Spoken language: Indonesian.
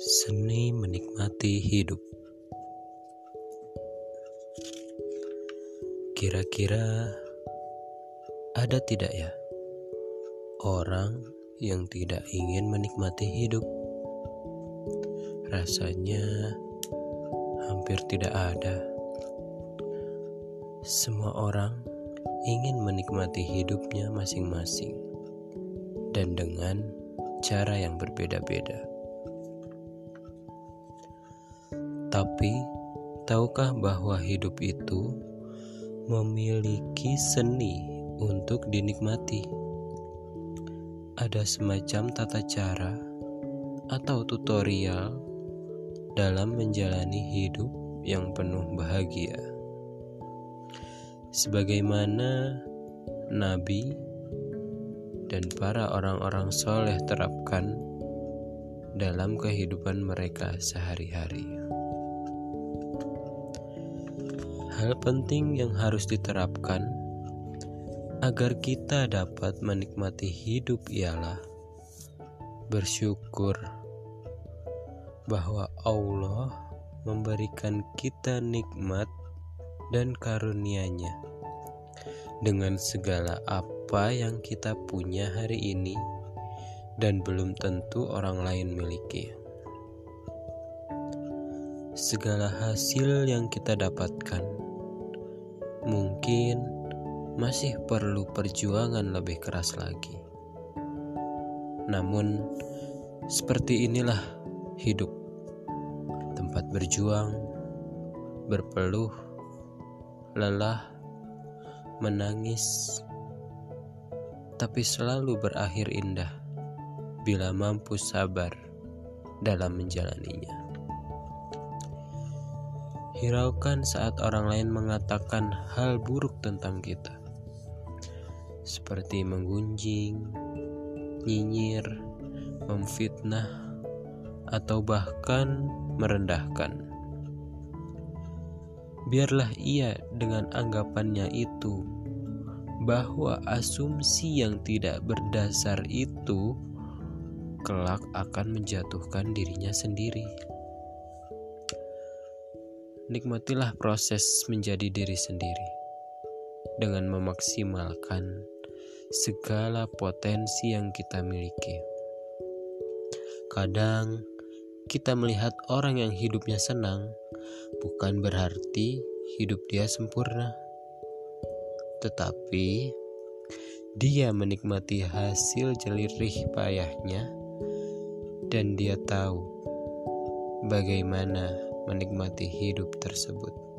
Seni menikmati hidup. Kira-kira ada tidak ya orang yang tidak ingin menikmati hidup? Rasanya hampir tidak ada. Semua orang ingin menikmati hidupnya masing-masing dan dengan cara yang berbeda-beda. Tapi, tahukah bahwa hidup itu memiliki seni untuk dinikmati? Ada semacam tata cara atau tutorial dalam menjalani hidup yang penuh bahagia. Sebagaimana nabi dan para orang-orang soleh terapkan dalam kehidupan mereka sehari-hari. Hal penting yang harus diterapkan agar kita dapat menikmati hidup ialah bersyukur bahwa Allah memberikan kita nikmat dan karunia-Nya dengan segala apa yang kita punya hari ini dan belum tentu orang lain miliki. Segala hasil yang kita dapatkan mungkin masih perlu perjuangan lebih keras lagi. Namun, seperti inilah hidup: tempat berjuang, berpeluh, lelah, menangis, tapi selalu berakhir indah bila mampu sabar dalam menjalaninya. Hiraukan saat orang lain mengatakan hal buruk tentang kita, seperti menggunjing, nyinyir, memfitnah, atau bahkan merendahkan. Biarlah ia dengan anggapannya itu bahwa asumsi yang tidak berdasar itu kelak akan menjatuhkan dirinya sendiri. Nikmatilah proses menjadi diri sendiri dengan memaksimalkan segala potensi yang kita miliki. Kadang kita melihat orang yang hidupnya senang, bukan berarti hidup dia sempurna, tetapi dia menikmati hasil jelirih payahnya, dan dia tahu bagaimana menikmati hidup tersebut.